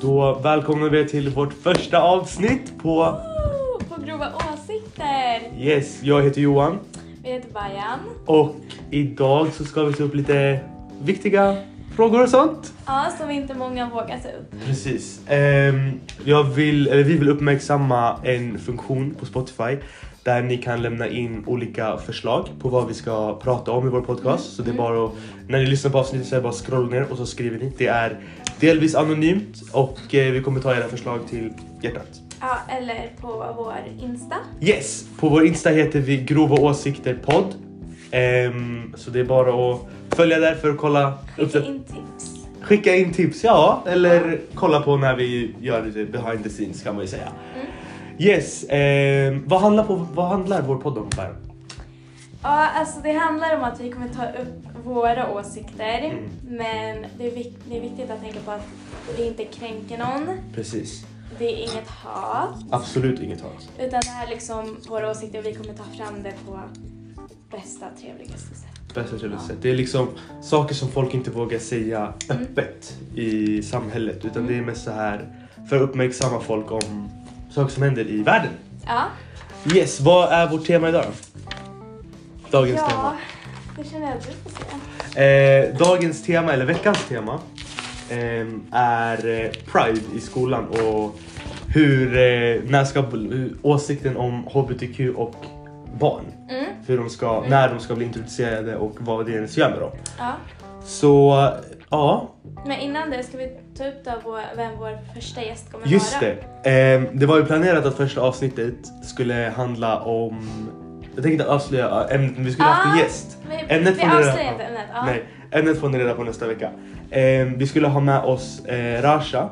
Då välkomnar vi er till vårt första avsnitt på Oh, på grova åsikter. Yes, jag heter Johan Vi heter Bajan. och idag så ska vi ta upp lite viktiga frågor och sånt. Ja, som inte många vågar ta upp. Precis. Ehm, jag vill, eller vi vill uppmärksamma en funktion på Spotify där ni kan lämna in olika förslag på vad vi ska prata om i vår podcast. Så det är bara att, när ni lyssnar på avsnittet så är det bara att scrolla ner och så skriver ni. Det är delvis anonymt och eh, vi kommer ta era förslag till hjärtat. Ja, eller på vår Insta. Yes! På vår Insta heter vi Grova Åsikter Podd. Ehm, så det är bara att följa där för att kolla Skicka in tips. Skicka in tips, ja. Eller kolla på när vi gör lite behind the scenes kan man ju säga. Mm. Yes, ehm, vad, handlar på, vad handlar vår podd om Per? Ja, alltså det handlar om att vi kommer ta upp våra åsikter. Mm. Men det är, vik- det är viktigt att tänka på att vi inte kränker någon. Precis. Det är inget hat. Absolut inget hat. Utan det här är liksom våra åsikter och vi kommer ta fram det på bästa, trevligaste sätt. Bästa trevliga sätt. Det är liksom saker som folk inte vågar säga Mm. öppet i samhället. Utan det är mest så här för att uppmärksamma folk om saker som händer i världen. Ja. Yes, vad är vårt tema idag då? Dagens ja, tema. det känner jag att du får säga. Eh, dagens tema, eller veckans tema, eh, är Pride i skolan och hur, eh, när ska, åsikten om HBTQ och barn. Mm. Hur de ska, När de ska bli introducerade och vad det ens gör med dem. Ja. Så ja, Men innan det ska vi ta upp då vår, vem vår första gäst kommer just vara. det. Eh, det var ju planerat att första avsnittet skulle handla om jag tänkte inte avslöja ämnet men vi skulle haft en Ah, gäst. Ämnet vi avslöjar inte ämnet. Ja. Nej, ämnet får ni reda på nästa vecka. Eh, vi skulle ha med oss eh, Rasha,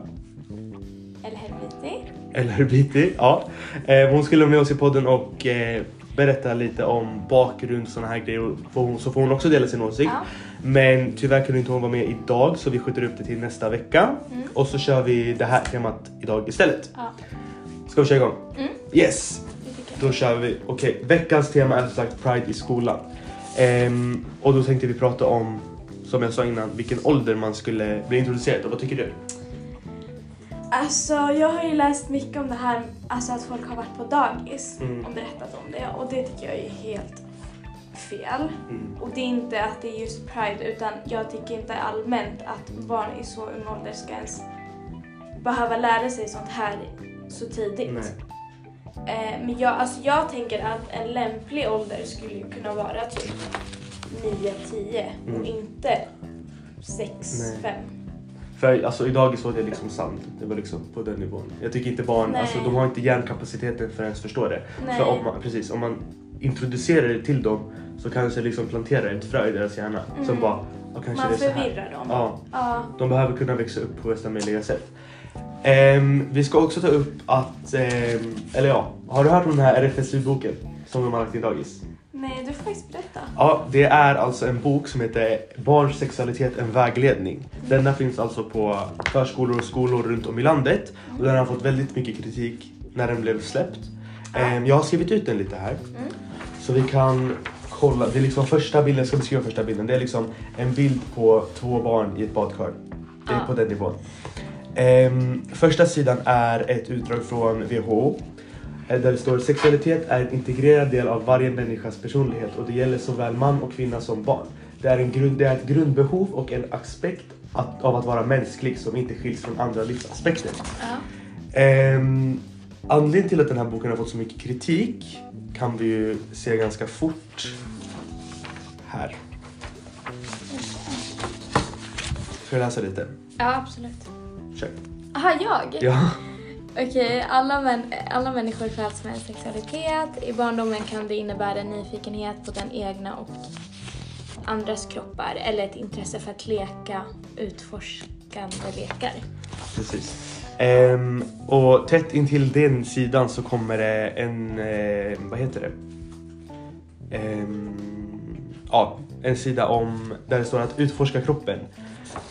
Eller Helviti. eller Biti, ja. Eh, hon skulle vara med oss i podden och eh, berätta lite om bakgrund och såna här grejer. Får hon, så får hon också dela sin åsikt. Ja. Men tyvärr kunde inte hon vara med idag så vi skjuter upp det till nästa vecka. Mm. Och så kör vi det här temat idag istället. Ja. Ska vi köra igång? Mm. Yes! Då kör vi. Okej, veckans tema är som sagt Pride i skolan. Ehm, och då tänkte vi prata om, som jag sa innan, vilken ålder man skulle bli introducerad. Och vad tycker du? Alltså jag har ju läst mycket om det här, alltså att folk har varit på dagis Mm. och berättat om det och det tycker jag är helt fel. Mm. Och det är inte att det är just Pride utan jag tycker inte allmänt att barn i så ung ålder ska ens behöva lära sig sånt här så tidigt. Nej. Eh, men jag, alltså jag tänker att en lämplig ålder skulle kunna vara typ 9-10 Mm. och inte 6-5. Nej. För alltså idag så är det liksom sant. Det var liksom på den nivån. Jag tycker inte barn, Nej. alltså de har inte hjärnkapaciteten för att ens förstå det. Nej. För om man, precis, om man introducerar det till dem så kanske liksom plantera ett frö i deras hjärna. Som Mm. bara, ja, kanske Man det är så här. förvirrar dem. Ja, Ja. de behöver kunna växa upp på bästa möjliga sätt. Ehm, vi ska också ta upp att, ehm, eller ja, har du hört om den här RFSU-boken som de har lagt i dagis? Nej, du får faktiskt berätta. Ja, det är alltså en bok som heter Barns sexualitet en vägledning. Denna finns alltså på förskolor och skolor runt om i landet och den har fått väldigt mycket kritik när den blev släppt. Ehm, jag har skrivit ut den lite här Mm. så vi kan kolla. Det är liksom första bilden, jag ska beskriva första bilden. Det är liksom en bild på två barn i ett badkar. Det är på den nivån. Ehm, första sidan är ett utdrag från WHO eh, där det står sexualitet är en integrerad del av varje människas personlighet och det gäller såväl man och kvinna som barn. Det är, en grund, det är ett grundbehov och en aspekt att, av att vara mänsklig som inte skiljs från andra livsaspekter. Ja. Ehm, anledningen till att den här boken har fått så mycket kritik kan vi ju se ganska fort här. Ska jag läsa lite? ja, absolut. Kör. Aha, jag? Ja. Okej, alla, män, alla människor föds med en sexualitet. I barndomen kan det innebära en nyfikenhet på den egna och andras kroppar eller ett intresse för att leka utforskande lekar. Precis. Ehm, och tätt intill den sidan så kommer det en, eh, vad heter det? Ehm, ja, en sida om där det står att utforska kroppen.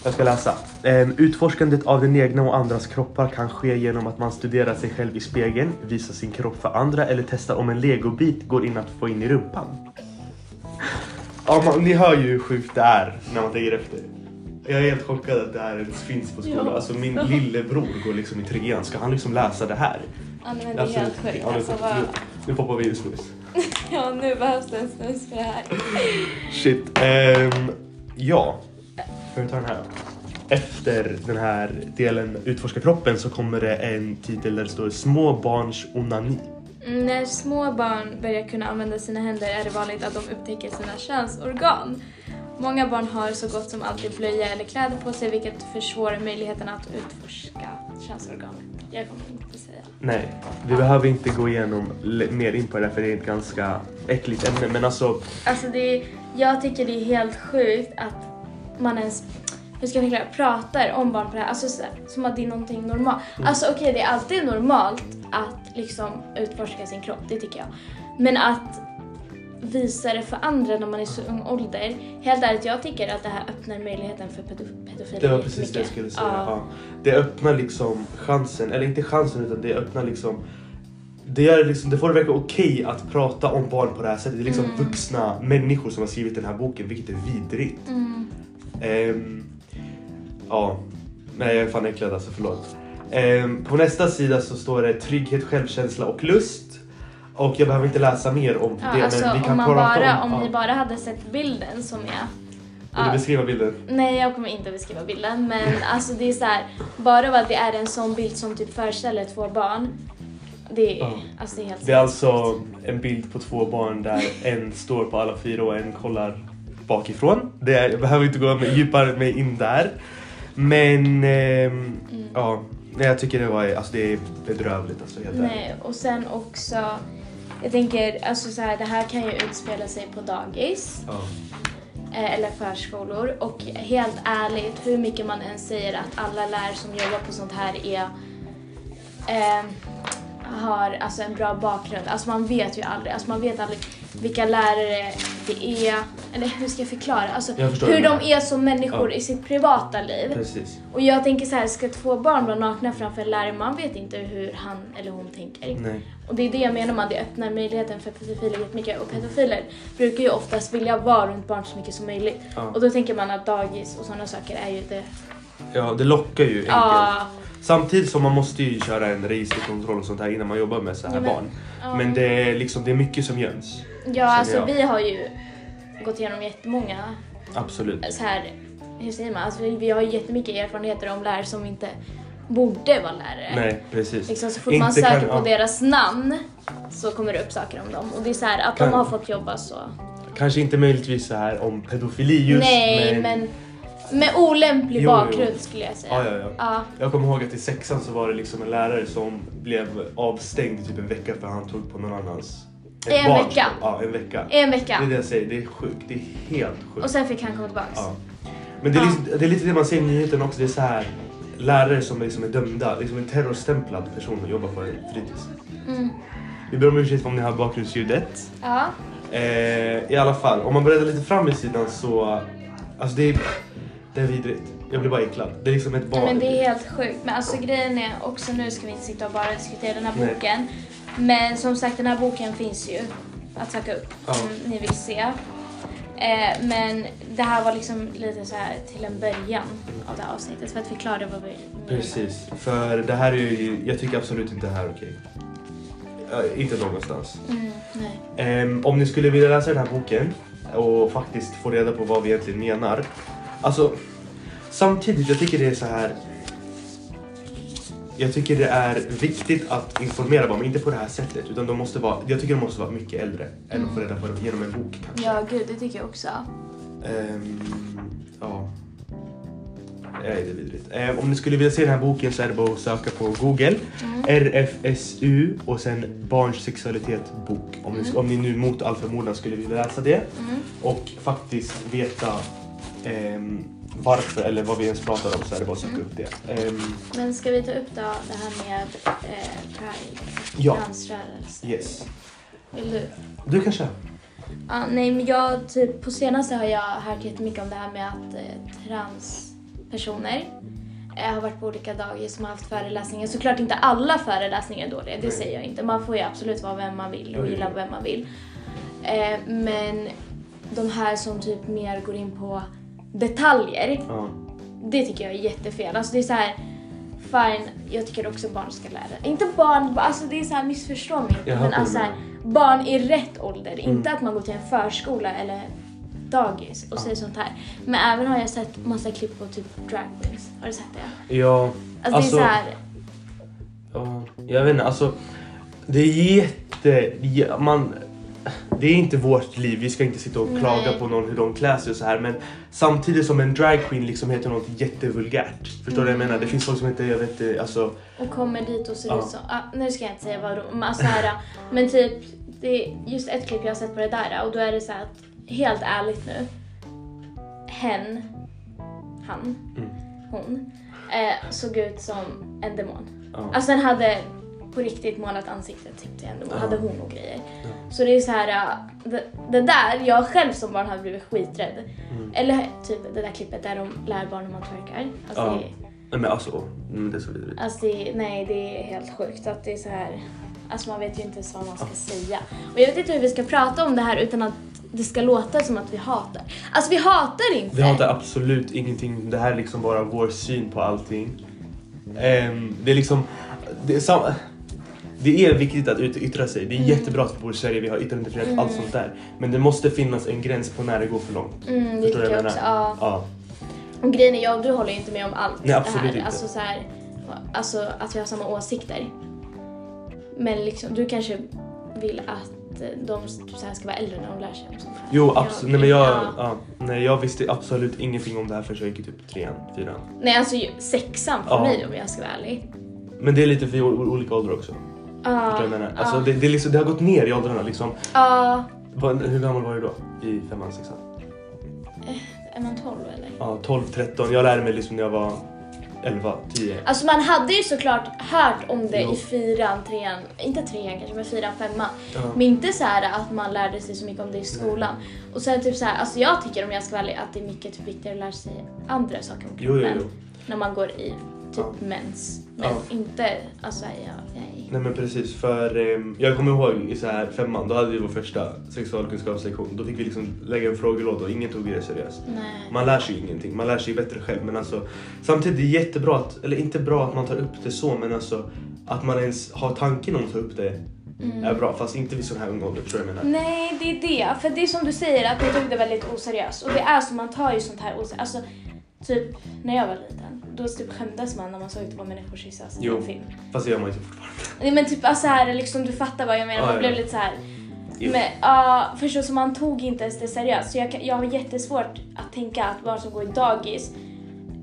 Jag ska läsa. Ehm, utforskandet av den egna och andras kroppar kan ske genom att man studerar sig själv i spegeln, visar sin kropp för andra eller testar om en legobit går in att få in i rumpan. Ja, man, ni hör ju hur sjukt det är när man tänker efter. Jag är helt chockad att det här ens finns på skolan. Ja. Alltså min lillebror går liksom i trean. Ska han liksom läsa det här? Ja, men det är Alltså, helt sjukt. ja, nu, Alltså, nu, vad... nu poppar vi i snus. Ja, nu behövs det en snus för det här. Shit. Ehm, ja. Ska vi ta den här? Efter den här delen Utforska kroppen så kommer det en titel där det står Små barns onani. Mm, När små barn börjar kunna använda sina händer är det vanligt att de upptäcker sina könsorgan. Många barn har så gott som alltid blöja eller kläder på sig vilket försvårar möjligheten att utforska könsorganet. Jag kommer inte säga. Nej, vi behöver inte gå igenom mer in på det för det är ett ganska äckligt ämne. Men alltså, Alltså det är, jag tycker det är helt sjukt att man ens, hur ska jag förklara, pratar om barn på det här, alltså så, som att det är någonting normalt. Alltså okej, det är alltid normalt att liksom utforska sin kropp, det tycker jag. Men att visa det för andra när man är så ung ålder, helt ärligt, jag tycker att det här öppnar möjligheten för pedo- pedofili det var precis det jag skulle säga. Ja. Ja. Det öppnar liksom chansen, eller inte chansen utan det öppnar liksom det, gör liksom, det får det verka okej att prata om barn på det här sättet. Det är liksom Mm. vuxna människor som har skrivit den här boken, vilket är vidrigt. Mm. Ehm, ja, nej jag är fan äcklad alltså, förlåt. Ehm, på nästa sida så står det trygghet, självkänsla och lust. Och jag behöver inte läsa mer om Ja, det alltså, men vi kan om, bara, om... om ni bara hade sett bilden som jag Vill du beskriva bilden? Nej, jag kommer inte beskriva bilden, men alltså det är så här, bara vad det är en sån bild som typ föreställer två barn. Det är, Ja. alltså det är helt Det är alltså en bild på två barn där en står på alla fyra och en kollar bakifrån. Det är, jag behöver inte gå med, djupare med in där. Men ehm, Mm. ja, jag tycker det var alltså det är bedrövligt alltså helt. Nej, och sen också, jag tänker, alltså så här, det här kan ju utspela sig på dagis. Ja. eh, eller förskolor och helt ärligt hur mycket man än säger att alla lärare som jobbar på sånt här är eh, har alltså en bra bakgrund. Alltså man vet ju aldrig, alltså man vet aldrig vilka lärare det är, eller hur ska jag förklara? Alltså Jag hur de är som människor Ja. i sitt privata liv. Precis. Och jag tänker så här, ska två barn vara nakna framför en lärare, man vet inte hur han eller hon tänker. Nej. Och det är det jag menar med att det öppnar möjligheten för pedofiler jättemycket. Och pedofiler brukar ju oftast vilja vara runt barn så mycket som möjligt. Ja. Och då tänker man att dagis och sådana saker är ju det. Ja, det lockar ju enkelt. Ja. Samtidigt som man måste ju köra en registerkontroll och sånt här innan man jobbar med så här Ja, men- barn. Ja. Men det är liksom, det är mycket som göms. Ja, alltså jag. vi har ju gått igenom jättemånga Absolut. så här, hur säger man, alltså vi, har ju jättemycket erfarenheter om lärare som inte borde vara lärare. Nej, precis. Liksom, så fort Inte man söker kan- på ja. deras namn så kommer det upp saker om dem. Och det är så här att Kan- de har fått jobba så. Kanske inte möjligtvis så här om pedofili just Nej, men, med olämplig Jo, jo. bakgrund skulle jag säga. Ja, ja, ja. Ja. Jag kommer ihåg att i sexan så var det liksom en lärare som blev avstängd i typ en vecka för han tog på någon annans... En barns vecka? Ja, en vecka. En Det vecka. är det jag säger, det är sjukt. Det är helt sjukt. Och sen fick han komma tillbaks. Ja. Men det är, Ja. liksom, det är lite det man ser i nyheten också. Det är så här lärare som liksom är dömda, liksom en terrorstämplad person och jobbar på en fritids. Mm. Vi ber om ursäkt om ni har bakgrundsljudet. Ja. Eh, I alla fall, om man bläddrar lite fram i sidan så... Alltså det är, det är vidrigt. Jag blir bara äcklad. Det är liksom ett barn. Men det är helt sjukt. Men alltså grejen är också nu ska vi inte sitta och bara diskutera den här Nej. boken. Men som sagt den här boken finns ju att söka upp Ja. om ni vill se. Eh, men det här var liksom lite så här till en början av det här avsnittet för att förklara vad vi menar. Precis. För det här är ju... Jag tycker absolut inte det här är okej. Eh, inte någonstans. Mm. Ehm, om ni skulle vilja läsa den här boken och faktiskt få reda på vad vi egentligen menar. Alltså, samtidigt, jag tycker det är så här. Jag tycker det är viktigt att informera barn, men inte på det här sättet. Utan de måste vara, jag tycker de måste vara mycket äldre än att få reda på det genom en bok kanske. Ja gud, det tycker jag också. Ehm, ja. Nej, det är vidrigt. Ehm, om ni skulle vilja se den här boken så är det bara att söka på Google. RFSU och sen Barns sexualitet bok. Om, ni, om ni nu mot all förmodan skulle vilja läsa det. Mm. Och faktiskt veta varför eller vad vi ens pratar om så är det bara att söka upp det. Ehm, Men ska vi ta upp då det här med eh, Pride? Ja. Transrörelse. yes. Vill du? Du kan köra. Ja, nej men jag, typ på senaste har jag hört jättemycket om det här med att eh, transpersoner eh, har varit på olika dagis som har haft föreläsningar. Såklart inte alla föreläsningar är dåliga, det Nej. säger jag inte. Man får ju absolut vara vem man vill och gilla vem man vill. Eh, men de här som typ mer går in på detaljer. Ja. Det tycker jag är jättefel. Alltså det är så här. Fine, jag tycker också barn ska lära. Inte barn, alltså det är så här missförstå mig inte. Men alltså här, barn i rätt ålder. Inte Mm. att man går till en förskola eller dagis och säger sånt här. Men även har jag sett massa klipp på typ drag queens. Har du sett det? Ja, Alltså, Alltså- det är så här. ja, jag vet inte, alltså det är jätte... ja, Man, det är inte vårt liv, vi ska inte sitta och klaga Nej. på någon hur de klär sig och så här men samtidigt som en dragqueen liksom heter något jättevulgärt. Förstår du vad jag menar? Det finns folk som inte, jag vet inte, alltså... Och kommer dit och ser Ja. ut som, ah, nu ska jag inte säga vad men alltså här, men typ, det är just ett klipp jag har sett på det där och då är det så här att, helt ärligt nu, hen, han, Mm. hon, eh, såg ut som en demon. Ja. Alltså den hade på riktigt målat ansiktet typ till en demon, Ja. hade hon och grejer. Ja. Så det är så här, äh, det, det där, jag själv som barn hade blivit skiträdd. Mm. Eller typ det där klippet där de lär barn hur man twerkar. Alltså, Ja. det, Nej men alltså, mm, det är så vidrigt. Alltså det, nej, det är helt sjukt att det är så här. Alltså man vet ju inte ens vad man ska säga. Och jag vet inte hur vi ska prata om det här utan att det ska låta som att vi hatar. Alltså vi hatar inte. Vi hatar absolut ingenting. Det här är liksom bara vår syn på allting. Ehm, det är liksom... Det är, sam, det är viktigt att yttra sig. Det är jättebra att vi bor i Sverige, vi har yttrandefrihet, allt sånt där. Men det måste finnas en gräns på när det går för långt. Mm, Förstår du vad jag jag också. menar? Ja. Ja. Och grejen är, jag och du håller ju inte med om allt Nej, absolut det här. inte. Alltså så här, alltså att vi har samma åsikter. Men liksom, du kanske vill att eh, de så här ska vara äldre när de lär sig. Jo, Jag- absolut. Nej, men jag, ja. ja. nej, jag visste absolut ingenting om det här förrän jag gick i typ trean, fyran. Nej, alltså sexan för Ja. mig om jag ska vara ärlig. Men det är lite för olika åldrar också. Vad jag menar? Alltså, ja. det, det, liksom, det har gått ner i åldrarna liksom. Ja. Vad- Hur gammal var du då? I femman, sexan? Är man 12 eller? Ja, 12, 13. Jag lärde mig liksom när jag var 11, 10. Alltså man hade ju såklart hört om det Jo. i fyran, trean, inte trean kanske, men fyran, femman. Ja. Men inte så här att man lärde sig så mycket om det i skolan. Och sen typ så här, alltså jag tycker om jag ska vara ärlig att det är mycket typ viktigare att lära sig andra saker om Jo, jo, kroppen. jo. När man går i typ Ja. mens. Men Ja. inte, alltså ja, nej. Nej men precis, för ehm, jag kommer ihåg i så här femman, då hade vi vår första sexualkunskapslektion. Då fick vi liksom lägga en frågelåda och ingen tog det seriöst. Nej. Man lär sig ju ingenting, man lär sig ju bättre själv. Men alltså, samtidigt är det jättebra, att, eller inte bra att man tar upp det så, men alltså att man ens har tanken om att ta upp det är bra. Fast inte vid sån här ung ålder, vad jag menar? Nej, det är det. För det är som du säger, att vi tog det väldigt oseriöst. Och det är så, man tar ju sånt här oseriöst. Alltså, typ när jag var liten, då typ skämdes man när man såg att det var människor kyssas i en film. Fast det gör man ju inte fortfarande. Nej men typ alltså här, liksom, du fattar vad jag menar, Ja, man ja. blev lite så här. Jo. Men ja, förstår så man tog inte ens det seriöst. Så jag, kan- jag har jättesvårt att tänka att barn som går i dagis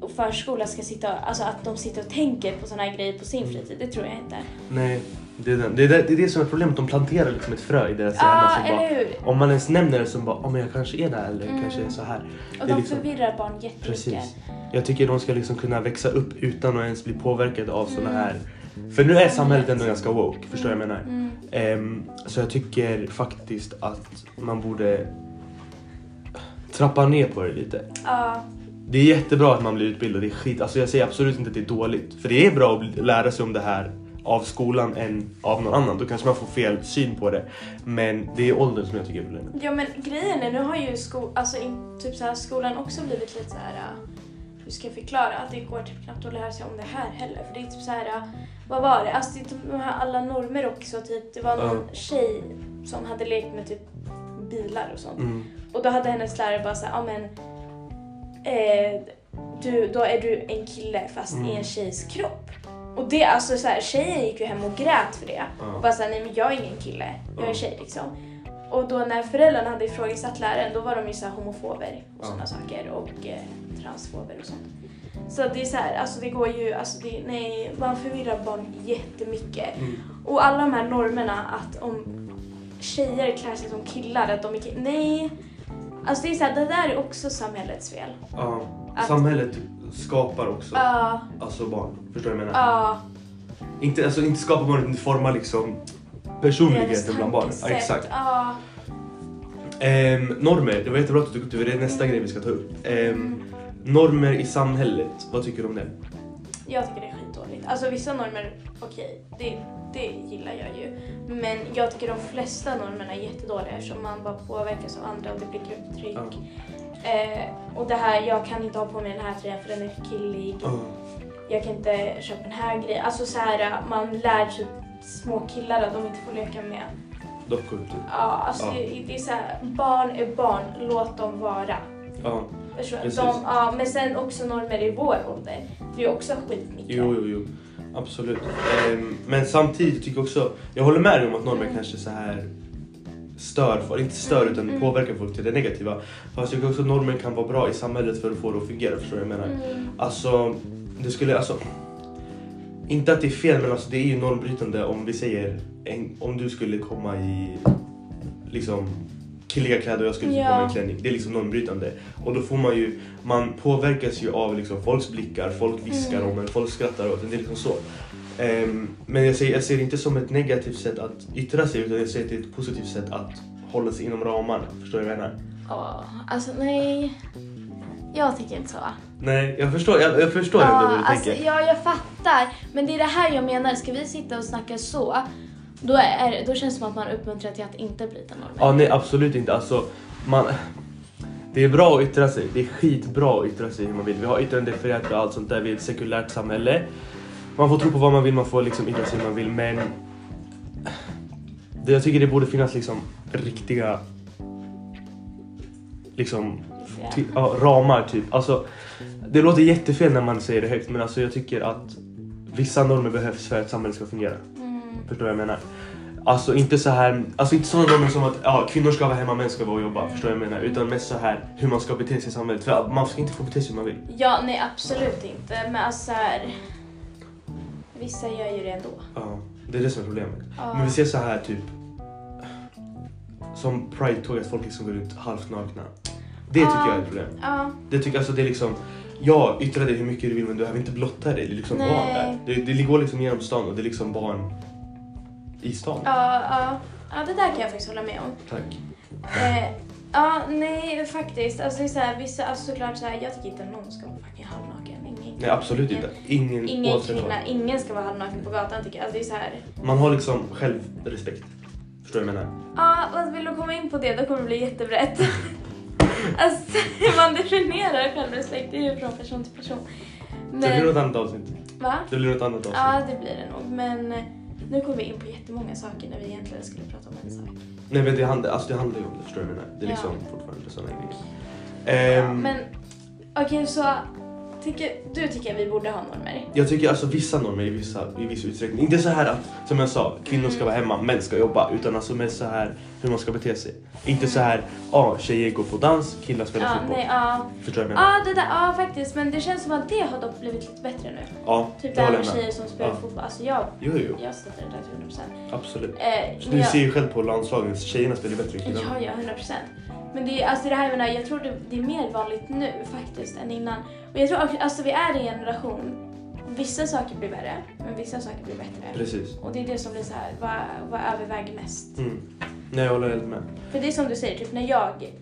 och förskola ska sitta, alltså att de sitter och tänker på såna här grejer på sin fritid. Det tror jag inte. Nej, det är, den. Det, är det, det är det som är problemet, de planterar liksom ett frö i deras hjärna. som eller bara, hur? om man ens nämner det som bara, oh, men jag kanske är där eller kanske är så här. Och de liksom- förvirrar barn jättemycket. Precis. Jag tycker de ska liksom kunna växa upp utan att ens bli påverkade av såna här... För nu är samhället ändå ganska woke, förstår du vad jag menar? Mm. Ehm, så jag tycker faktiskt att man borde trappa ner på det lite. Ja, Det är jättebra att man blir utbildad, det är skit. Alltså jag säger absolut inte att det är dåligt. För det är bra att lära sig om det här av skolan än av någon annan. Då kanske man får fel syn på det. Men det är åldern som jag tycker är problemet. Ja men grejen är, nu har ju sko alltså, in, typ så här, skolan också blivit lite så här. äh, hur ska jag förklara? Att det går typ knappt att lära sig om det här heller. För det är typ så här, äh, vad var det? Alltså det är typ de här alla normer också. Typ, det var någon Ja. tjej som hade lekt med typ bilar och sånt. Mm. Och då hade hennes lärare bara såhär, ja men eh, du, då är du en kille fast Mm. i en tjejs kropp. Och det, alltså så här, tjejen gick ju hem och grät för det. Ja. Och bara såhär, nej men jag är ingen kille, jag är Ja. tjej liksom. Och då när föräldrarna hade ifrågasatt läraren, då var de ju så homofober och Ja. sådana saker och eh, transfober och sånt. Så det är så här, alltså det går ju, alltså det, nej, man förvirrar barn jättemycket. Mm. Och alla de här normerna att om tjejer klär sig som killar, att de är ki- Nej. Alltså det är så här, det där är också samhällets fel. Ja. Att- Samhället skapar också Ja, alltså barn. Förstår du vad jag menar? ja. Inte, alltså, inte skapar barn, utan formar liksom personligheten bland barn. Ja, exakt. Ja. Ehm, normer, det var jättebra att du tog upp det, det är nästa grej vi ska ta upp. Ehm, normer i samhället, vad tycker du om det? Jag tycker det är skitdåligt. Alltså vissa normer, okej, det, det gillar jag ju. Men jag tycker de flesta normerna är jättedåliga eftersom man bara påverkas av andra och det blir grupptryck. Eh, och det här, jag kan inte ha på mig den här tröjan för den är för killig. Ja. Jag kan inte köpa den här grejen. Alltså så här, man lär typ små killar att de inte får leka med. Dockor typ. Ja, alltså Ja. Det, det är så här, barn är barn, låt dem vara. Ja. Du? Precis. De, ja, men sen också normer i vår ålder. Det är också skitmycket. Jo, jo, jo. Absolut. Ehm, men samtidigt tycker jag också, jag håller med dig om att normer Mm. kanske så här stör folk, inte stör Mm, utan mm. påverkar folk till det negativa. Fast jag tycker också att normer kan vara bra i samhället för att få det att fungera, förstår du vad jag menar? Mm. Alltså, det skulle alltså... Inte att det är fel, men alltså det är ju normbrytande om vi säger en, om du skulle komma i liksom killiga kläder och jag skulle Ja. komma i klänning. Det är liksom normbrytande. Och då får man ju, man påverkas ju av liksom folks blickar, folk viskar Mm. om en, folk skrattar åt en. Det är liksom så. Ehm, men jag ser, jag ser det inte som ett negativt sätt att yttra sig utan jag ser det till ett positivt sätt att hålla sig inom ramarna. Förstår du vad jag menar? Ja, alltså nej. Jag tycker inte så. Nej, jag förstår, jag, jag förstår ändå hur du alltså, tänker. ja, jag fattar. Men det är det här jag menar. Ska vi sitta och snacka så, då, är, då känns det som att man uppmuntrar till att inte bryta normer. Ja, nej absolut inte. Alltså, man, det är bra att yttra sig. Det är skitbra att yttra sig hur man vill. Vi har yttrandefrihet och allt sånt där. Vi är ett sekulärt samhälle. Man får tro på vad man vill, man får liksom yttra sig hur man vill. Men det, jag tycker det borde finnas liksom riktiga liksom, ty, ja, ramar typ. Alltså, det låter jättefel när man säger det högt men alltså, jag tycker att vissa normer behövs för att samhället ska fungera. Mm. Förstår du vad jag menar? Alltså inte så här, alltså inte sådana normer som att ja, kvinnor ska vara hemma, män ska vara och jobba. Förstår du vad jag menar? Utan mest så här hur man ska bete sig i samhället. För man ska inte få bete sig hur man vill. Ja, nej absolut inte. Men alltså så här, Vissa gör ju det ändå. Ja, det är det som är problemet. Ja. Men vi ser så här typ som Pride-tåg, att folk liksom går ut halvt nakna. Det tycker Ja. jag är ett problem. Ja, Det tycker alltså det är liksom Ja, yttra dig hur mycket du vill men du behöver inte blotta dig. Det är liksom Nej. barn där. Det, det går liksom genom stan och det är liksom barn i stan. ja, ja. ja, det där kan jag faktiskt hålla med om. Tack. Eh, ja, nej faktiskt. Alltså det är så här, vissa, alltså såklart så här, jag tycker inte någon ska vara fucking halvnaken. Ingen, Nej absolut inte. Ingen, Ingen oavsett vad. kvinna, ingen ska vara halvnaken på gatan tycker jag. Alltså det är så här. Man har liksom självrespekt. Förstår du vad jag menar? Ja, alltså vill du komma in på det då kommer det bli jättebrett. alltså hur man definierar självrespekt det är ju från person till person. Det blir Men, något annat avsnitt. va? Det blir något annat avsnitt. Ja, det blir det nog. Men nu kommer vi in på jättemånga saker när vi egentligen skulle prata om en sak. Nej men det handlar, alltså det handlar ju om det, förstår du vad jag menar? Det är Ja. liksom fortfarande sådana grejer. Ja, Ehm, men okej, så tycker, du tycker att vi borde ha normer? Jag tycker alltså vissa normer i, vissa, i viss utsträckning. Inte så här att, som jag sa, kvinnor ska vara hemma, män ska jobba. Utan alltså med så här hur man ska bete sig. Inte så här, ja tjejer går på dans, killar spelar Ja, fotboll. nej, ja. Förstår du vad jag menar? Ja, det där, ja faktiskt. Men det känns som att det har dock blivit lite bättre nu. Ja, Typ det här med tjejer som spelar Ja. fotboll. Alltså jag, Jo, jo, jag stöttar det där till 100%. absolut. Eh, Så du jag- ser ju själv på landslagen, tjejerna spelar bättre än killarna. Ja, ja, 100 procent. Men det är, alltså det här, jag, menar, jag tror det, det är mer vanligt nu faktiskt än innan. Och jag tror också, alltså vi är i en generation, vissa saker blir värre, men vissa saker blir bättre. Precis. Och det är det som blir så här, vad, vad överväger mest? Mm. Nej, jag håller helt med. För det är som du säger, typ när jag,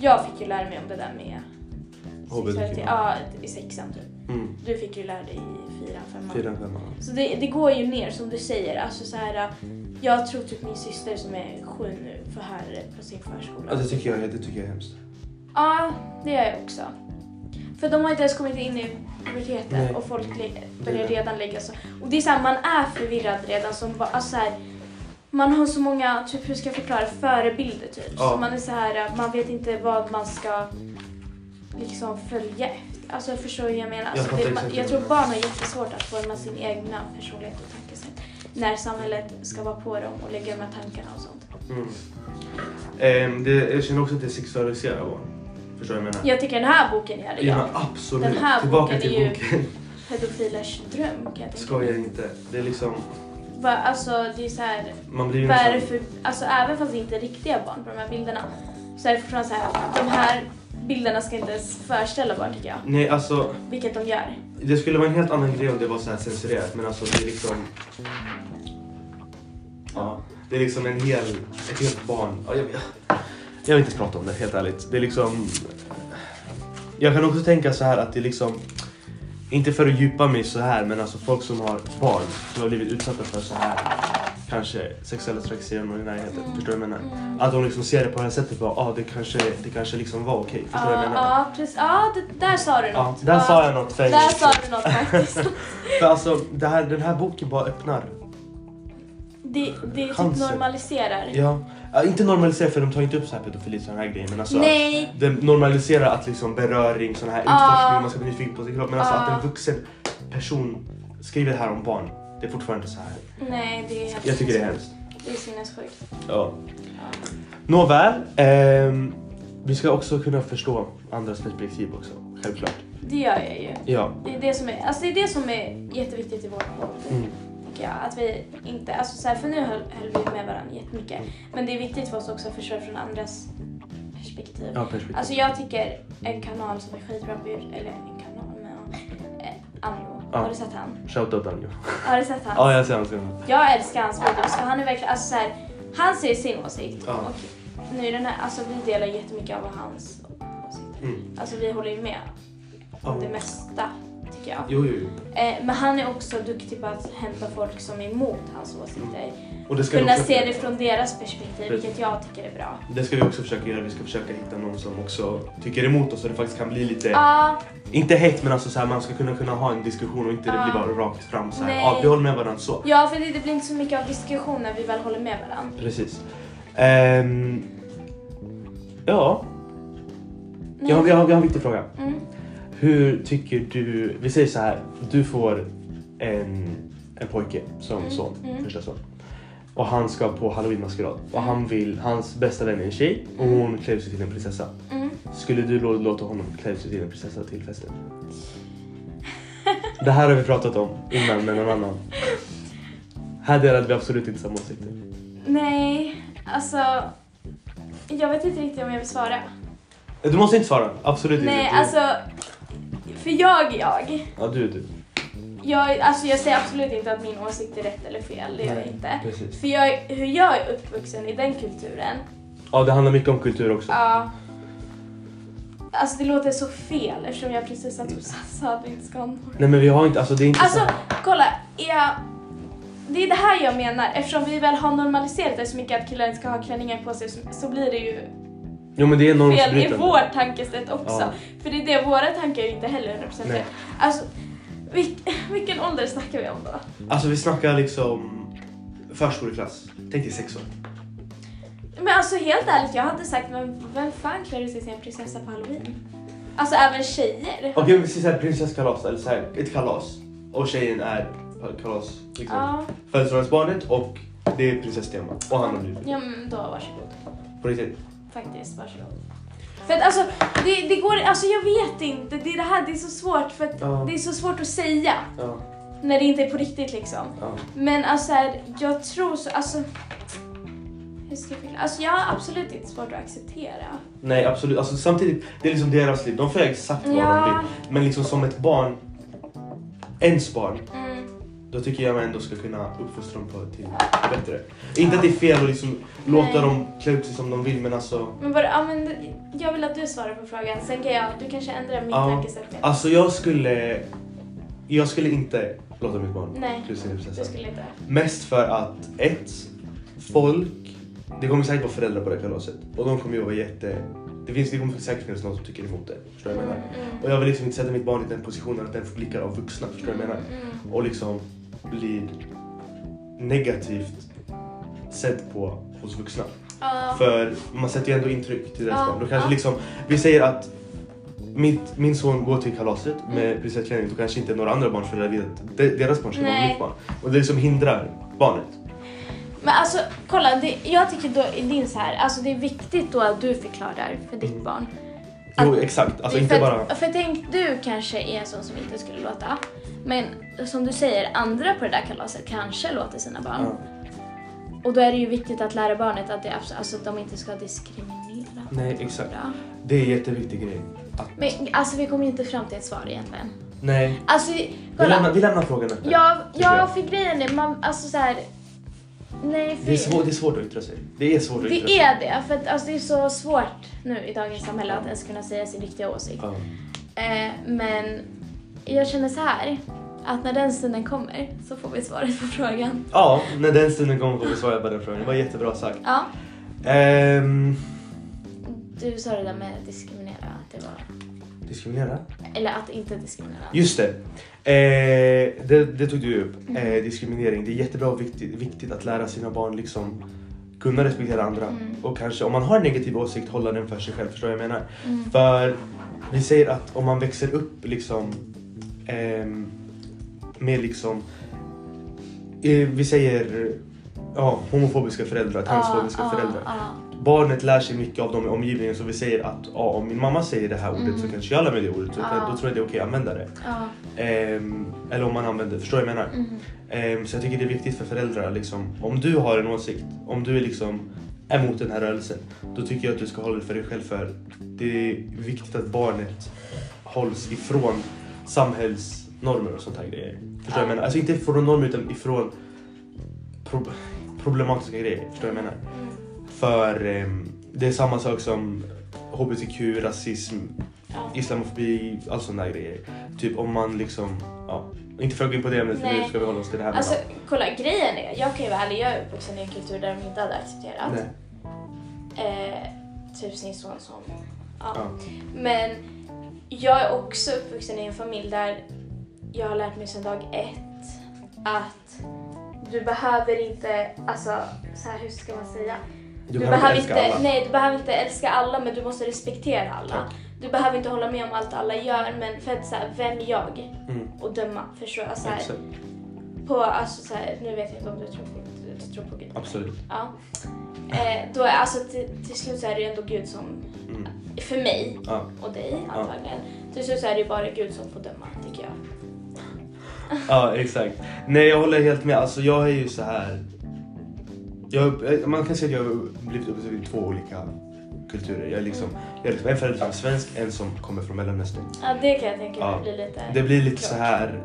jag fick ju lära mig om det där med sexualitet. Ja, i sexan typ. Mm. Du fick ju lära dig i fyran, femman. Fyra, femma. Så det, det går ju ner som du säger. Alltså så här, jag tror typ min syster som är sju nu får här på sin förskola. Ja, det tycker jag, det tycker jag är hemskt. Ja, det gör jag också. För de har inte ens kommit in i puberteten och folk Det börjar redan lägga så. Och det är så här, man är förvirrad redan som bara, alltså så här, man har så många, typ hur ska jag förklara, förebilder typ. Ja. Så man är så här, man vet inte vad man ska liksom följa efter. Alltså jag förstår hur jag menar. Alltså, fattar det, man, jag vad tror du barn har jättesvårt att forma sin egna personlighet och tankesätt. När samhället ska vara på dem och lägga de här tankarna och sånt. Mm. Ehm, det, jag känner också att det sexualiserar barn. Förstår du vad jag menar? Jag tycker den här boken gör det, Ja, absolut. Den här Tillbaka boken till är ju- boken. Pedofilers dröm kan jag tänka Skojar inte. Det är liksom, Va, alltså det är så här, man blir vad är det nästan... för, alltså även fast det inte är riktiga barn på de här bilderna så är det fortfarande så här, de här bilderna ska inte ens föreställa barn tycker jag. Nej alltså, Vilket de gör. det skulle vara en helt annan grej om det var så här censurerat men alltså det är liksom... Ja, det är liksom en hel, ett helt barn. Ja, jag, jag, jag vill inte ens prata om det helt ärligt. Det är liksom... Jag kan också tänka så här att det är liksom... Inte för att djupa mig så här men alltså folk som har barn som har blivit utsatta för så här kanske sexuella trakasserier i närheten. Förstår du vad jag menar? Mm. Att hon liksom ser det på det här sättet bara, ah, det kanske, det kanske liksom var okej. Förstår du vad jag Ja, menar? ja, precis. Ja, det, där sa du något. där sa jag något. Där sa du något faktiskt. för alltså, här, den här boken bara öppnar. Det, det typ normaliserar. Ja, ja, inte normalisera för de tar inte upp så här pedofili och här grejer men alltså Nej, det normaliserar att liksom beröring, sån här utforskning, man ska bli nyfiken på sin kropp men alltså att en vuxen person skriver det här om barn, det är fortfarande så här. nej det är Jag tycker det är hemskt. Det är sinnessjukt. Ja. Ja. Nåväl, ehm, vi ska också kunna förstå andras perspektiv också, självklart. Det gör jag ju. Ja. Det är det som är, alltså det, är, det som är jätteviktigt i vår podd. Mm. Tycker jag. Att vi inte, alltså så här, för nu höll, höll vi med varandra jättemycket. Men det är viktigt för oss också att förstå från andras perspektiv. Ja, perspektiv. Alltså jag tycker en kanal som är skitbra på eller en kanal med eh, Anjo. Ja. Har du sett han? Shoutout Anjo. Har du sett han? Ja, jag ser hans. Jag älskar hans videos för han är verkligen, alltså så här, han säger sin åsikt. Ja. Och nu den här, alltså vi delar jättemycket av hans åsikter. Mm. Alltså vi håller ju med om Ja. det mesta, tycker jag. Jo, jo, jo. Eh, men han är också duktig på att hämta folk som är emot hans åsikter. Och det ska, Kunna också, se det från deras perspektiv, vilket jag tycker är bra. det ska vi också försöka göra. Vi ska försöka hitta någon som också tycker emot oss så det faktiskt kan bli lite, Ja, inte hett men alltså så här, man ska kunna, kunna ha en diskussion och inte det Ja. blir bara rakt fram så här. Nej. Ja, vi håller med varandra så. ja, för det, det blir inte så mycket av diskussion när vi väl håller med varandra. Precis. Ehm, ja, jag, har- jag, har- jag har en viktig fråga. Mm. Hur tycker du, vi säger så här, du får en, en pojke som Mm, son, mm. första son. Och han ska på halloween-maskerad och han vill, hans bästa vän är en tjej och hon klär sig till en prinsessa. Mm. Skulle du låta honom klä sig till en prinsessa till festen? Det här har vi pratat om innan med någon annan. Här delade vi absolut inte samma åsikter. Nej, alltså... Jag vet inte riktigt om jag vill svara. Du måste inte svara, absolut Nej, inte. Du- alltså... För jag är jag. Ja, du är du. jag. Alltså jag säger absolut inte att min åsikt är rätt eller fel, det gör jag Nej, inte. Precis. För jag, hur jag är uppvuxen i den kulturen, Ja, det handlar mycket om kultur också. ja... Alltså det låter så fel eftersom jag precis typ sa att vi inte ska ha någon. Nej men vi har inte, alltså det är inte Alltså så... kolla, jag, det är det här jag menar. Eftersom vi väl har normaliserat det så mycket att killar inte ska ha klänningar på sig så, så blir det ju Jo men det är fel i normsbrytande. vårt tankesätt också. Ja. För det är det, våra tankar är inte heller 100% Nej. rätt. Alltså, vilk, vilken ålder snackar vi om då? Alltså vi snackar liksom förskoleklass. Tänk dig sex år. Men alltså helt ärligt, jag hade sagt men vem fan klär sig till en prinsessa på halloween? Alltså även tjejer. Okej om vi säger såhär prinsesskalas eller såhär ett kalas. Och tjejen är kalas, liksom. Ja, Födelsedagsbarnet och det är prinsesstema. Och han har blivit ja men då varsågod. På riktigt. Faktiskt, varsågod. För att alltså, det, det går, alltså jag vet inte, det är det här, det är så svårt för att Ja. det är så svårt att säga Ja, när det inte är på riktigt liksom. ja. Men alltså här, jag tror så, alltså hur ska jag förklara? Alltså jag har absolut inte svårt att acceptera. Nej absolut, alltså samtidigt, det är liksom deras liv. De får göra exakt vad de vill. Men liksom som ett barn, ens barn, Mm. Då tycker jag man ändå ska kunna uppfostra dem på till det bättre. Inte att det är fel att liksom låta dem klä ut sig som de vill men alltså Men bara, ja, men jag vill att du svarar på frågan, sen kan jag, du kanske ändrar mitt Ja. tankesätt. Alltså jag skulle, jag skulle inte låta mitt barn Nej, klä ut sig du skulle inte. Mest för att ett, folk, det kommer säkert vara föräldrar på det kalaset och de kommer ju vara jätte, det finns, det kommer säkert finnas någon som tycker emot det. Förstår jag menar? Mm, Och jag vill liksom inte sätta mitt barn i den positionen att den får blickar av vuxna. Förstår jag menar? mm. Och liksom blir negativt sedd på hos vuxna. Ja. För man sätter ju ändå intryck till deras Ja, barn. Då kanske ja. liksom, vi säger att mitt, min son går till kalaset Mm. med prinsessklänning, då kanske inte några andra barnföräldrar vill att de- deras barn ska vara mitt barn. Och det liksom hindrar barnet. Men alltså kolla, det, jag tycker då i din så här, alltså det är viktigt då att du förklarar för ditt Mm. barn. Jo Att- exakt, alltså för, inte bara... att- för tänk, du kanske är en sån som inte skulle låta. Men som du säger, andra på det där kalaset kanske låter sina barn. Ja. Och då är det ju viktigt att lära barnet att, det, alltså, att de inte ska diskriminera. Nej exakt. Bra. Det är en jätteviktig grej. Att, Men alltså vi kommer ju inte fram till ett svar egentligen. nej. Alltså, Vi lämnar, kolla. vi lämnar frågan öppen. Ja, ja jag. för grejen är, man, alltså så här. Nej, för Det är, svår, det är svårt att yttra sig. Det är svårt att yttra det sig. är det. För att, alltså, det är så svårt nu i dagens samhälle att ens kunna säga sin riktiga åsikt. Ja. Eh, men jag känner så här att när den stunden kommer så får vi svaret på frågan. Ja, när den stunden kommer får vi svara på den frågan. Det var jättebra sagt. Ja, Ehm, du sa det där med diskriminera, att det var... diskriminera? Eller att inte diskriminera. Just det. Eh, det. Det tog du upp. Mhm. Eh, diskriminering. Det är jättebra och viktigt, viktigt att lära sina barn liksom kunna respektera andra. Mm. Och kanske om man har en negativ åsikt hålla den för sig själv. Förstår du vad jag menar? Mm. För vi säger att om man växer upp liksom ehm, med liksom eh, vi säger ja, homofobiska föräldrar, transfobiska Ja, ja, föräldrar. ja. Barnet lär sig mycket av dem i omgivningen så vi säger att ja, om min mamma säger det här ordet Mm. så kanske jag lär mig det ordet. Så Ja. Då tror jag det är okej att använda det. ja. Ehm, eller om man använder, förstår du vad jag menar? Mm. Ehm, så jag tycker det är viktigt för föräldrar liksom, om du har en åsikt, om du är liksom emot den här rörelsen, då tycker jag att du ska hålla det för dig själv för det är viktigt att barnet hålls ifrån samhällsnormer och sånt här grejer. Förstår jag menar? Alltså inte från normer utan ifrån pro problematiska grejer. Förstår du jag menar? Mm. För ehm, det är samma sak som HBTQ, rasism, islamofobi, all sådana där grejer. Typ om man liksom, ja, inte för att gå in på det ämnet nu ska vi hålla oss till det här. Alltså men, kolla grejen är, jag kan ju vara ärlig, jag är uppvuxen i en kultur där de inte hade accepterat. Nej. Eh, typ sin son som... Ja. Ja. Men jag är också uppvuxen i en familj där jag har lärt mig sedan dag ett att du behöver inte, alltså så här, hur ska man säga? Du, behöver inte älska alla. nej, du behöver inte älska alla men du måste respektera alla. Tack. Du behöver inte hålla med om allt alla gör men för att så här, vem är jag Mm, och döma? Förstår du? Alltså, här, exakt. på, alltså, så här, nu vet jag inte om du tror på, du, du tror på Gud. Absolut. Ja. Eh, då alltså, till, till slut så är det ju ändå Gud som. För mig Ja. och dig antagligen, till slut så är det ju bara Gud som får döma tycker jag. ja, exakt. Nej, jag håller helt med. Alltså jag är ju så här. Jag, man kan säga att jag har blivit uppvuxen i två olika kulturer. Jag är liksom, jag är liksom en förälder som är svensk, en som kommer från Mellanöstern. Ja, det kan jag tänka mig Ja. blir lite... Det blir lite krock. så här.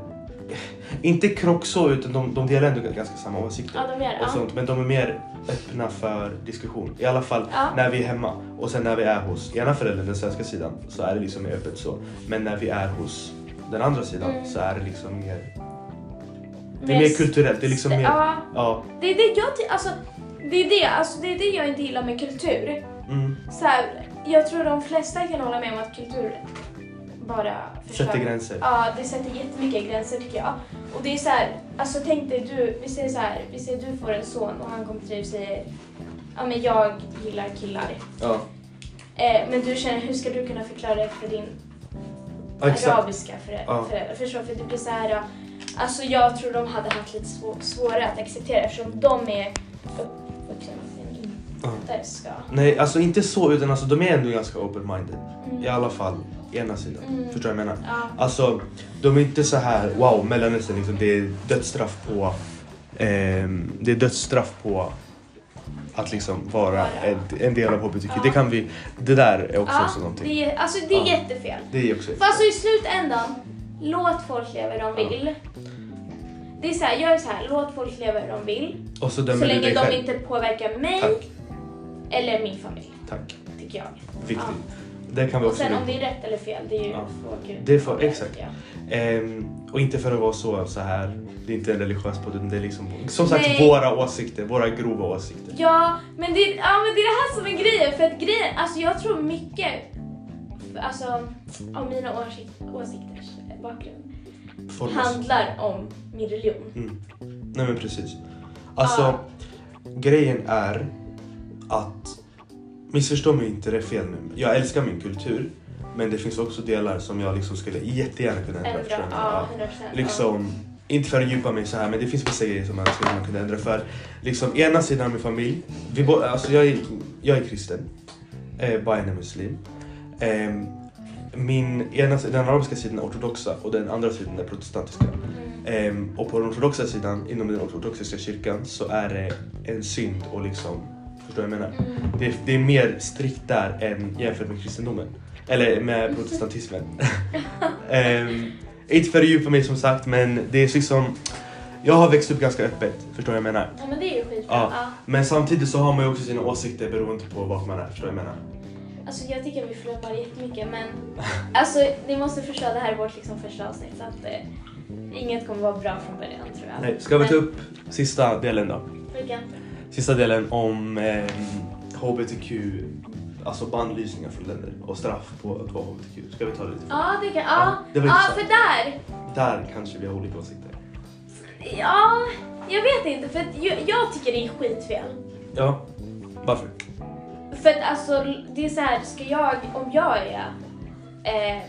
Inte krock så, utan de, de delar ändå ganska samma åsikter. Ja, de gör och Ja. sånt, men de är mer öppna för diskussion. I alla fall Ja. när vi är hemma. Och sen när vi är hos ena föräldern, den svenska sidan, så är det liksom mer öppet så. Men när vi är hos den andra sidan Mm. så är det liksom mer... Det är mer kulturellt. Det är liksom mer... Ja, Ja. det är det jag alltså, det är det, alltså, det är det jag inte gillar med kultur. Mm. Så här, jag tror de flesta kan hålla med om att kultur bara förstör. Sätter gränser. Ja, det sätter jättemycket gränser tycker jag. Och det är så här, alltså tänk dig du, vi säger så här, vi säger du får en son och han kommer till dig och säger ja men jag gillar killar. Ja. Eh, men du känner, hur ska du kunna förklara det för din exakt. arabiska förä- Ja. föräldrar? Förstår du? För det blir så här, ja, alltså jag tror de hade haft lite svå- svårare att acceptera eftersom de är inte ska... Nej, alltså inte så, utan alltså, de är ändå ganska open-minded. Mm. I alla fall ena sidan. Mm. Förstår du vad jag menar? Ja. Alltså, de är inte så här, wow, Mellanöstern, liksom, det är dödsstraff på... ehm, det är dödsstraff på att liksom vara Vara. en, en del av HBTQ. Ja. Det kan vi... Det där är också Ja, så någonting. det är, alltså det är Ja. jättefel. Det är också... För alltså i slutändan, låt folk leva hur de Ja. vill. Det är så här, jag är så här, låt folk leva hur de vill. Och så Så länge de själv. inte påverkar mig Tack, eller min familj, tack. tycker jag. Viktigt. Det kan vi Och också... sen om det är rätt eller fel, det är ju Ja. Gud Det får- avgöra, exakt. jag. Ehm, och inte för att vara så, så här. Det är inte en religiös podd, utan det är liksom... Som sagt, Nej. våra åsikter. Våra grova åsikter. Ja, men det, ja, men det är det här som är grejen. För att grejen, alltså jag tror mycket alltså, av mina åsik åsikters bakgrund Formas. handlar om min religion. Mm. Nej men precis. Alltså, Ja. grejen är att... Missförstå mig inte, det är fel nu. Jag älskar min kultur. Men det finns också delar som jag liksom skulle jättegärna kunna ändra. Ändra, ja, Ja. 100%. Liksom, inte för att djupa mig så här, men det finns vissa grejer som man skulle kunna ändra. För liksom, ena sidan av min familj, vi bo, alltså jag, är, jag är kristen. Eh, Bajen är muslim. Ehm, min ena, den arabiska sidan är ortodoxa och den andra sidan är protestantiska. Mm. Ehm, och på den ortodoxa sidan, inom den ortodoxiska kyrkan, så är det en synd och liksom, förstår du vad jag menar? Mm. Det, är- det är mer strikt där än jämfört med kristendomen. Eller med protestantismen. Ehm, inte för att djupa mig som sagt, men det är liksom... Jag har växt upp ganska öppet, förstår du vad jag menar? Ja men det är ju skitbra. Ja. Ja. Men samtidigt så har man ju också sina åsikter beroende på vart man är, förstår du vad jag menar? Alltså jag tycker vi flummar jättemycket men alltså ni måste förstå det här är vårt liksom första avsnitt så att eh, inget kommer vara bra från början tror jag. Nej, ska vi ta Men- upp sista delen då? Vilken? Sista delen om eh, HBTQ, alltså bannlysningar från länder och straff på att vara HBTQ. Ska vi ta det lite? Ja, det kan... Ja, det var ja intressant. för där! Där kanske vi har olika åsikter. Ja, jag vet inte för att jag, jag tycker det är skitfel. Ja, varför? För att alltså det är så här, ska jag, om jag är eh,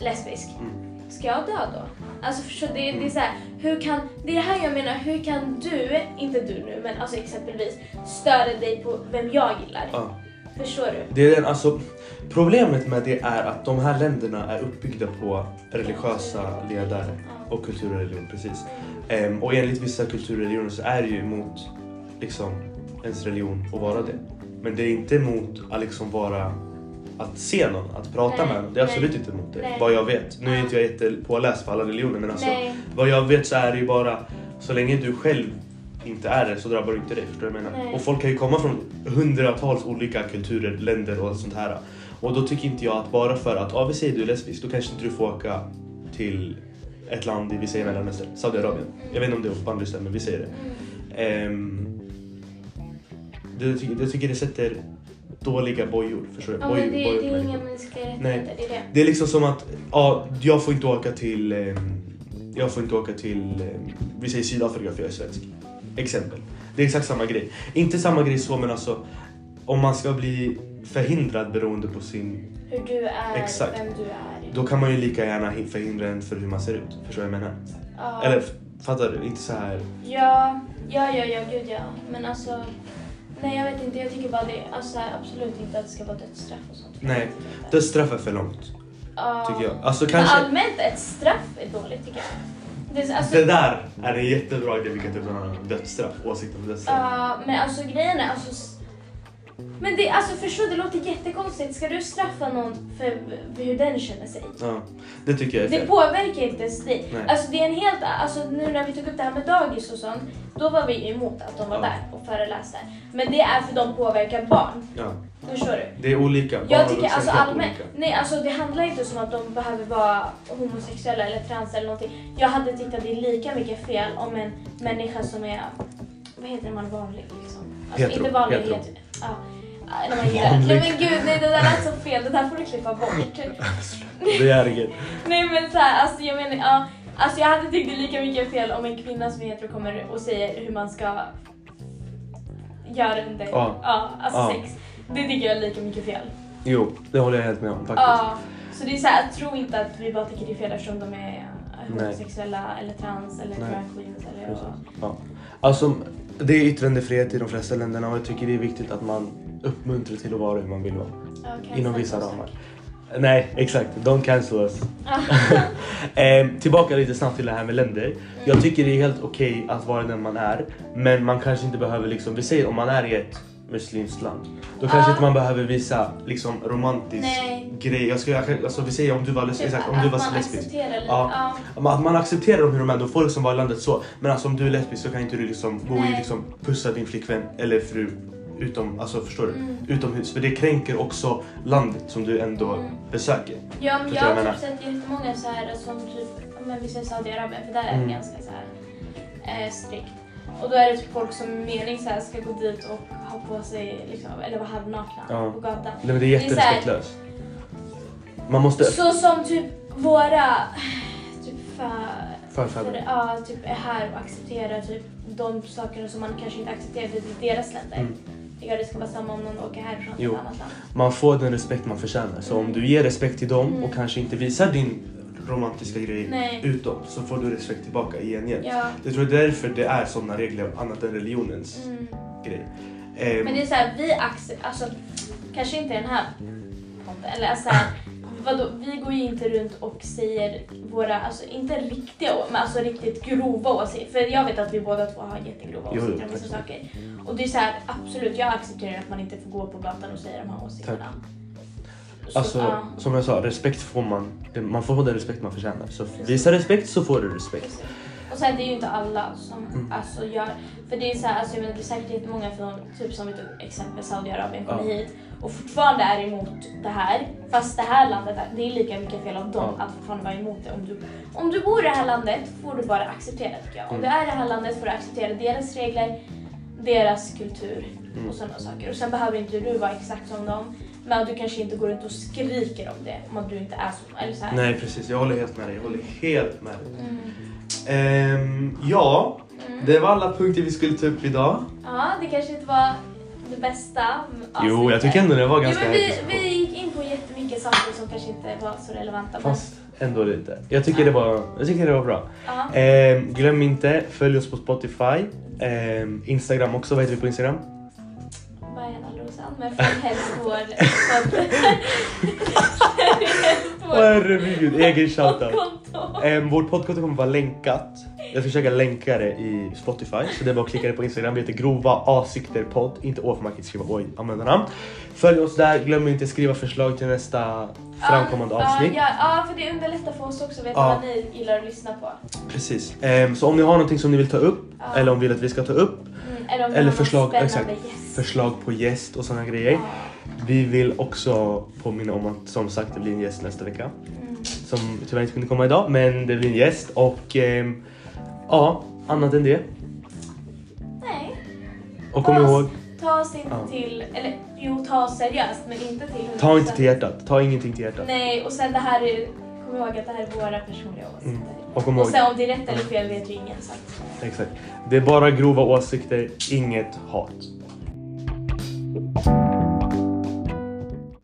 lesbisk, Mm. ska jag dö då? Alltså förstår du, det, det är så här, hur kan, det är det här jag menar, hur kan du, inte du nu men alltså exempelvis, störa dig på vem jag gillar? Ja. Förstår du? Det är den, alltså, problemet med det är att de här länderna är uppbyggda på religiösa ledare och kultur och religion. Precis. Ehm, och enligt vissa kulturreligioner så är det ju emot liksom, ens religion att vara det. Men det är inte emot att liksom vara att se någon, att prata Nej, med någon. Det är absolut nej, inte emot det. nej. Vad jag vet. Nu är inte jag jättepåläst på alla religioner men alltså vad jag vet så är det ju bara så länge du själv inte är det så drabbar du inte dig. Förstår du vad jag menar? Och folk kan ju komma från hundratals olika kulturer, länder och sånt här. Och då tycker inte jag att bara för att, ja vi säger du är lesbisk, då kanske inte du får åka till ett land i, vi säger Mellanöstern, Saudiarabien. Jag vet inte om det är bannlyst men vi säger det. Mm. Ehm, det, jag tycker det sätter dåliga bojor, förstår du? Ja, Bojor- men det, bojor det är inga mänskliga rättigheter, det är det. Det är liksom som att, ja, jag får inte åka till, ehm, jag får inte åka till, ehm, vi säger Sydafrika för jag är svensk. Exempel. Det är exakt samma grej. Inte samma grej så men alltså, om man ska bli förhindrad beroende på sin, Hur du är, Exakt. vem du är. då kan man ju lika gärna hin- förhindra en för hur man ser ut. Förstår du vad jag menar? Ja. Eller fattar du? Inte så här. Ja, ja, ja, ja, gud ja. Men alltså, nej jag vet inte, jag tycker bara det, alltså absolut inte att det ska vara dödsstraff och sånt. Nej. Dödsstraff är för långt, Ja. tycker jag. Alltså Men kanske, allmänt, ett straff är dåligt tycker jag. Det, är- alltså, det där är en jättebra idé vi kan ta upp en annan dödsstraff, åsikt om dödsstraff. Ja, men alltså grejen är alltså... Men det, alltså förstå, det låter jättekonstigt. Ska du straffa någon för hur den känner sig? Ja, det tycker jag är Det fel. påverkar inte ens dig. Nej. Alltså det är en helt, alltså nu när vi tog upp det här med dagis och sånt, då var vi emot att de var Ja. där och föreläste. Men det är för de påverkar barn. Ja, Förstår du? det är olika. Barn Jag tycker alltså allmänt, nej alltså det handlar inte som att de behöver vara homosexuella eller trans eller någonting. Jag hade tyckt att det är lika mycket fel om en människa som är, vad heter det man vanlig liksom? Alltså Hetero, inte vanlig, hetero. hetero. Ja. Nej men gud, nej det där lät så fel, det där får du klippa bort. Det är inget. nej men så här, alltså jag menar, ja. Alltså jag hade tyckt det lika mycket fel om en kvinna som är hetero kommer och säger hur man ska göra under, Ja. ja, alltså Ja. sex. Det tycker jag är lika mycket fel. Jo, det håller jag helt med om faktiskt. Ja, så det är så här, tro inte att vi bara tycker det är fel eftersom de är homosexuella eller trans eller Nej. drag queens eller. Ja. Alltså, det är yttrandefrihet i de flesta länderna och jag tycker det är viktigt att man uppmuntrar till att vara hur man vill vara. Cancel Inom vissa ramar. Nej, exakt. Don't cancel us. eh, tillbaka lite snabbt till det här med länder. Jag tycker det är helt okej att vara den man är. Men man kanske inte behöver liksom, vi säger om man är i ett muslimskt land. Då kanske inte man behöver visa liksom romantisk Nej. grej. Jag ska, alltså vi säger om du var, Typ exakt, om att du var man lesbisk. Ja. Ja. Att man accepterar dem hur de är, då får liksom vara i landet så. Men alltså om du är lesbisk så kan inte du liksom gå och liksom pussa din flickvän eller fru utom, alltså förstår du? Mm. Utomhus. För det kränker också landet som du ändå Mm. besöker. Ja, men jag har typ sett jättemånga så här som typ, men vi säger Saudiarabien för där är det Mm. ganska så här eh, strikt. Och då är det typ folk som mening så här ska gå dit och ha på sig liksom, eller vara halvnakna Ja. på gatan. Nej, men det är Det är så här- jätterespektlöst. Man måste... Så som typ våra typ för, Förfäder. för, ja, typ är här och accepterar typ de sakerna som man kanske inte accepterade i deras länder. Mm. Tycker jag det ska vara samma om någon åker härifrån till Jo. ett annat land. Man får den respekt man förtjänar. Så om du ger respekt till dem Mm. och kanske inte visar din romantiska grej Nej. utåt så får du respekt tillbaka i gengäld. Ja. Jag tror det är därför det är sådana regler annat än religionens Mm. grej. Ehm, Men det är så här, vi accepterar, alltså kanske inte den här podden, eller alltså så här, vadå, vi går ju inte runt och säger våra, alltså inte riktiga, men alltså riktigt grova åsikter. För jag vet att vi båda två har jättegrova åsikter om tack. vissa saker. Och det är så här, absolut, jag accepterar att man inte får gå på gatan och säga de här åsikterna. Så, Alltså, ja, som jag sa, respekt får man. Man får den respekt man förtjänar. Så visa respekt så får du respekt. Och sen det är ju inte alla som Mm. alltså gör, för det är så här, alltså jag menar det är säkert jättemånga från, typ som tog exempel Saudiarabien kommer Ja. hit och fortfarande är emot det här. Fast det här landet, är- det är lika mycket fel av dem Ja. att fortfarande vara emot det. Om du, om du bor i det här landet får du bara acceptera det. Om Mm. du är i det här landet får du acceptera deras regler, deras kultur Mm. och sådana saker. Och sen behöver inte du vara exakt som dem. Men du kanske inte går runt och skriker om det om att du inte är som eller så här. Nej precis, jag håller helt med dig. Jag håller helt med dig. Mm. Ehm, ja, Mm. det var alla punkter vi skulle ta upp idag. Ja, det kanske inte var det bästa Jo, jag tycker ändå det var Jo, ganska men vi, vi gick in på jättemycket saker som kanske inte var så relevanta. Fast ändå lite. Jag tycker, det var, jag tycker det var bra. ja. Ehm, glöm inte, följ oss på Spotify. Ehm, Instagram också, vad heter vi på Instagram? Men helst vår podd. Herregud, egen shoutout. poddkonto. Um, vårt podcast kommer vara länkat. Jag ska försöka länka det i Spotify. Så det är bara att klicka det på Instagram. Vi heter Grova Asikter podd. Inte å för man kan inte skriva å i användarnamn. Följ oss där. Glöm inte skriva förslag till nästa framkommande Ja, avsnitt. Ja, ja, för det underlättar för oss också att veta vad ni gillar att lyssna på. Precis. Ehm, så om ni har någonting som ni vill ta upp. Eller om ni vill att vi ska ta upp. Mm, eller Eller förslag, exakt. Förslag på gäst och sådana grejer. Vi vill också påminna om att som sagt det blir en gäst nästa vecka. Mm. Som tyvärr inte kunde komma idag. Men det blir en gäst. Och ehm, ja, annat än det. Nej. Och kom Ta oss- ihåg. Ta oss inte Ja. till, eller jo ta oss seriöst men inte till 100%. Ta inte till hjärtat. Ta ingenting till hjärtat. Nej och sen det här är, kom ihåg att det här är våra personliga åsikter. Mm. Och Och sen om det är rätt eller fel vet ju ingen sagt. Exakt. Det är bara grova åsikter, inget hat. Bye.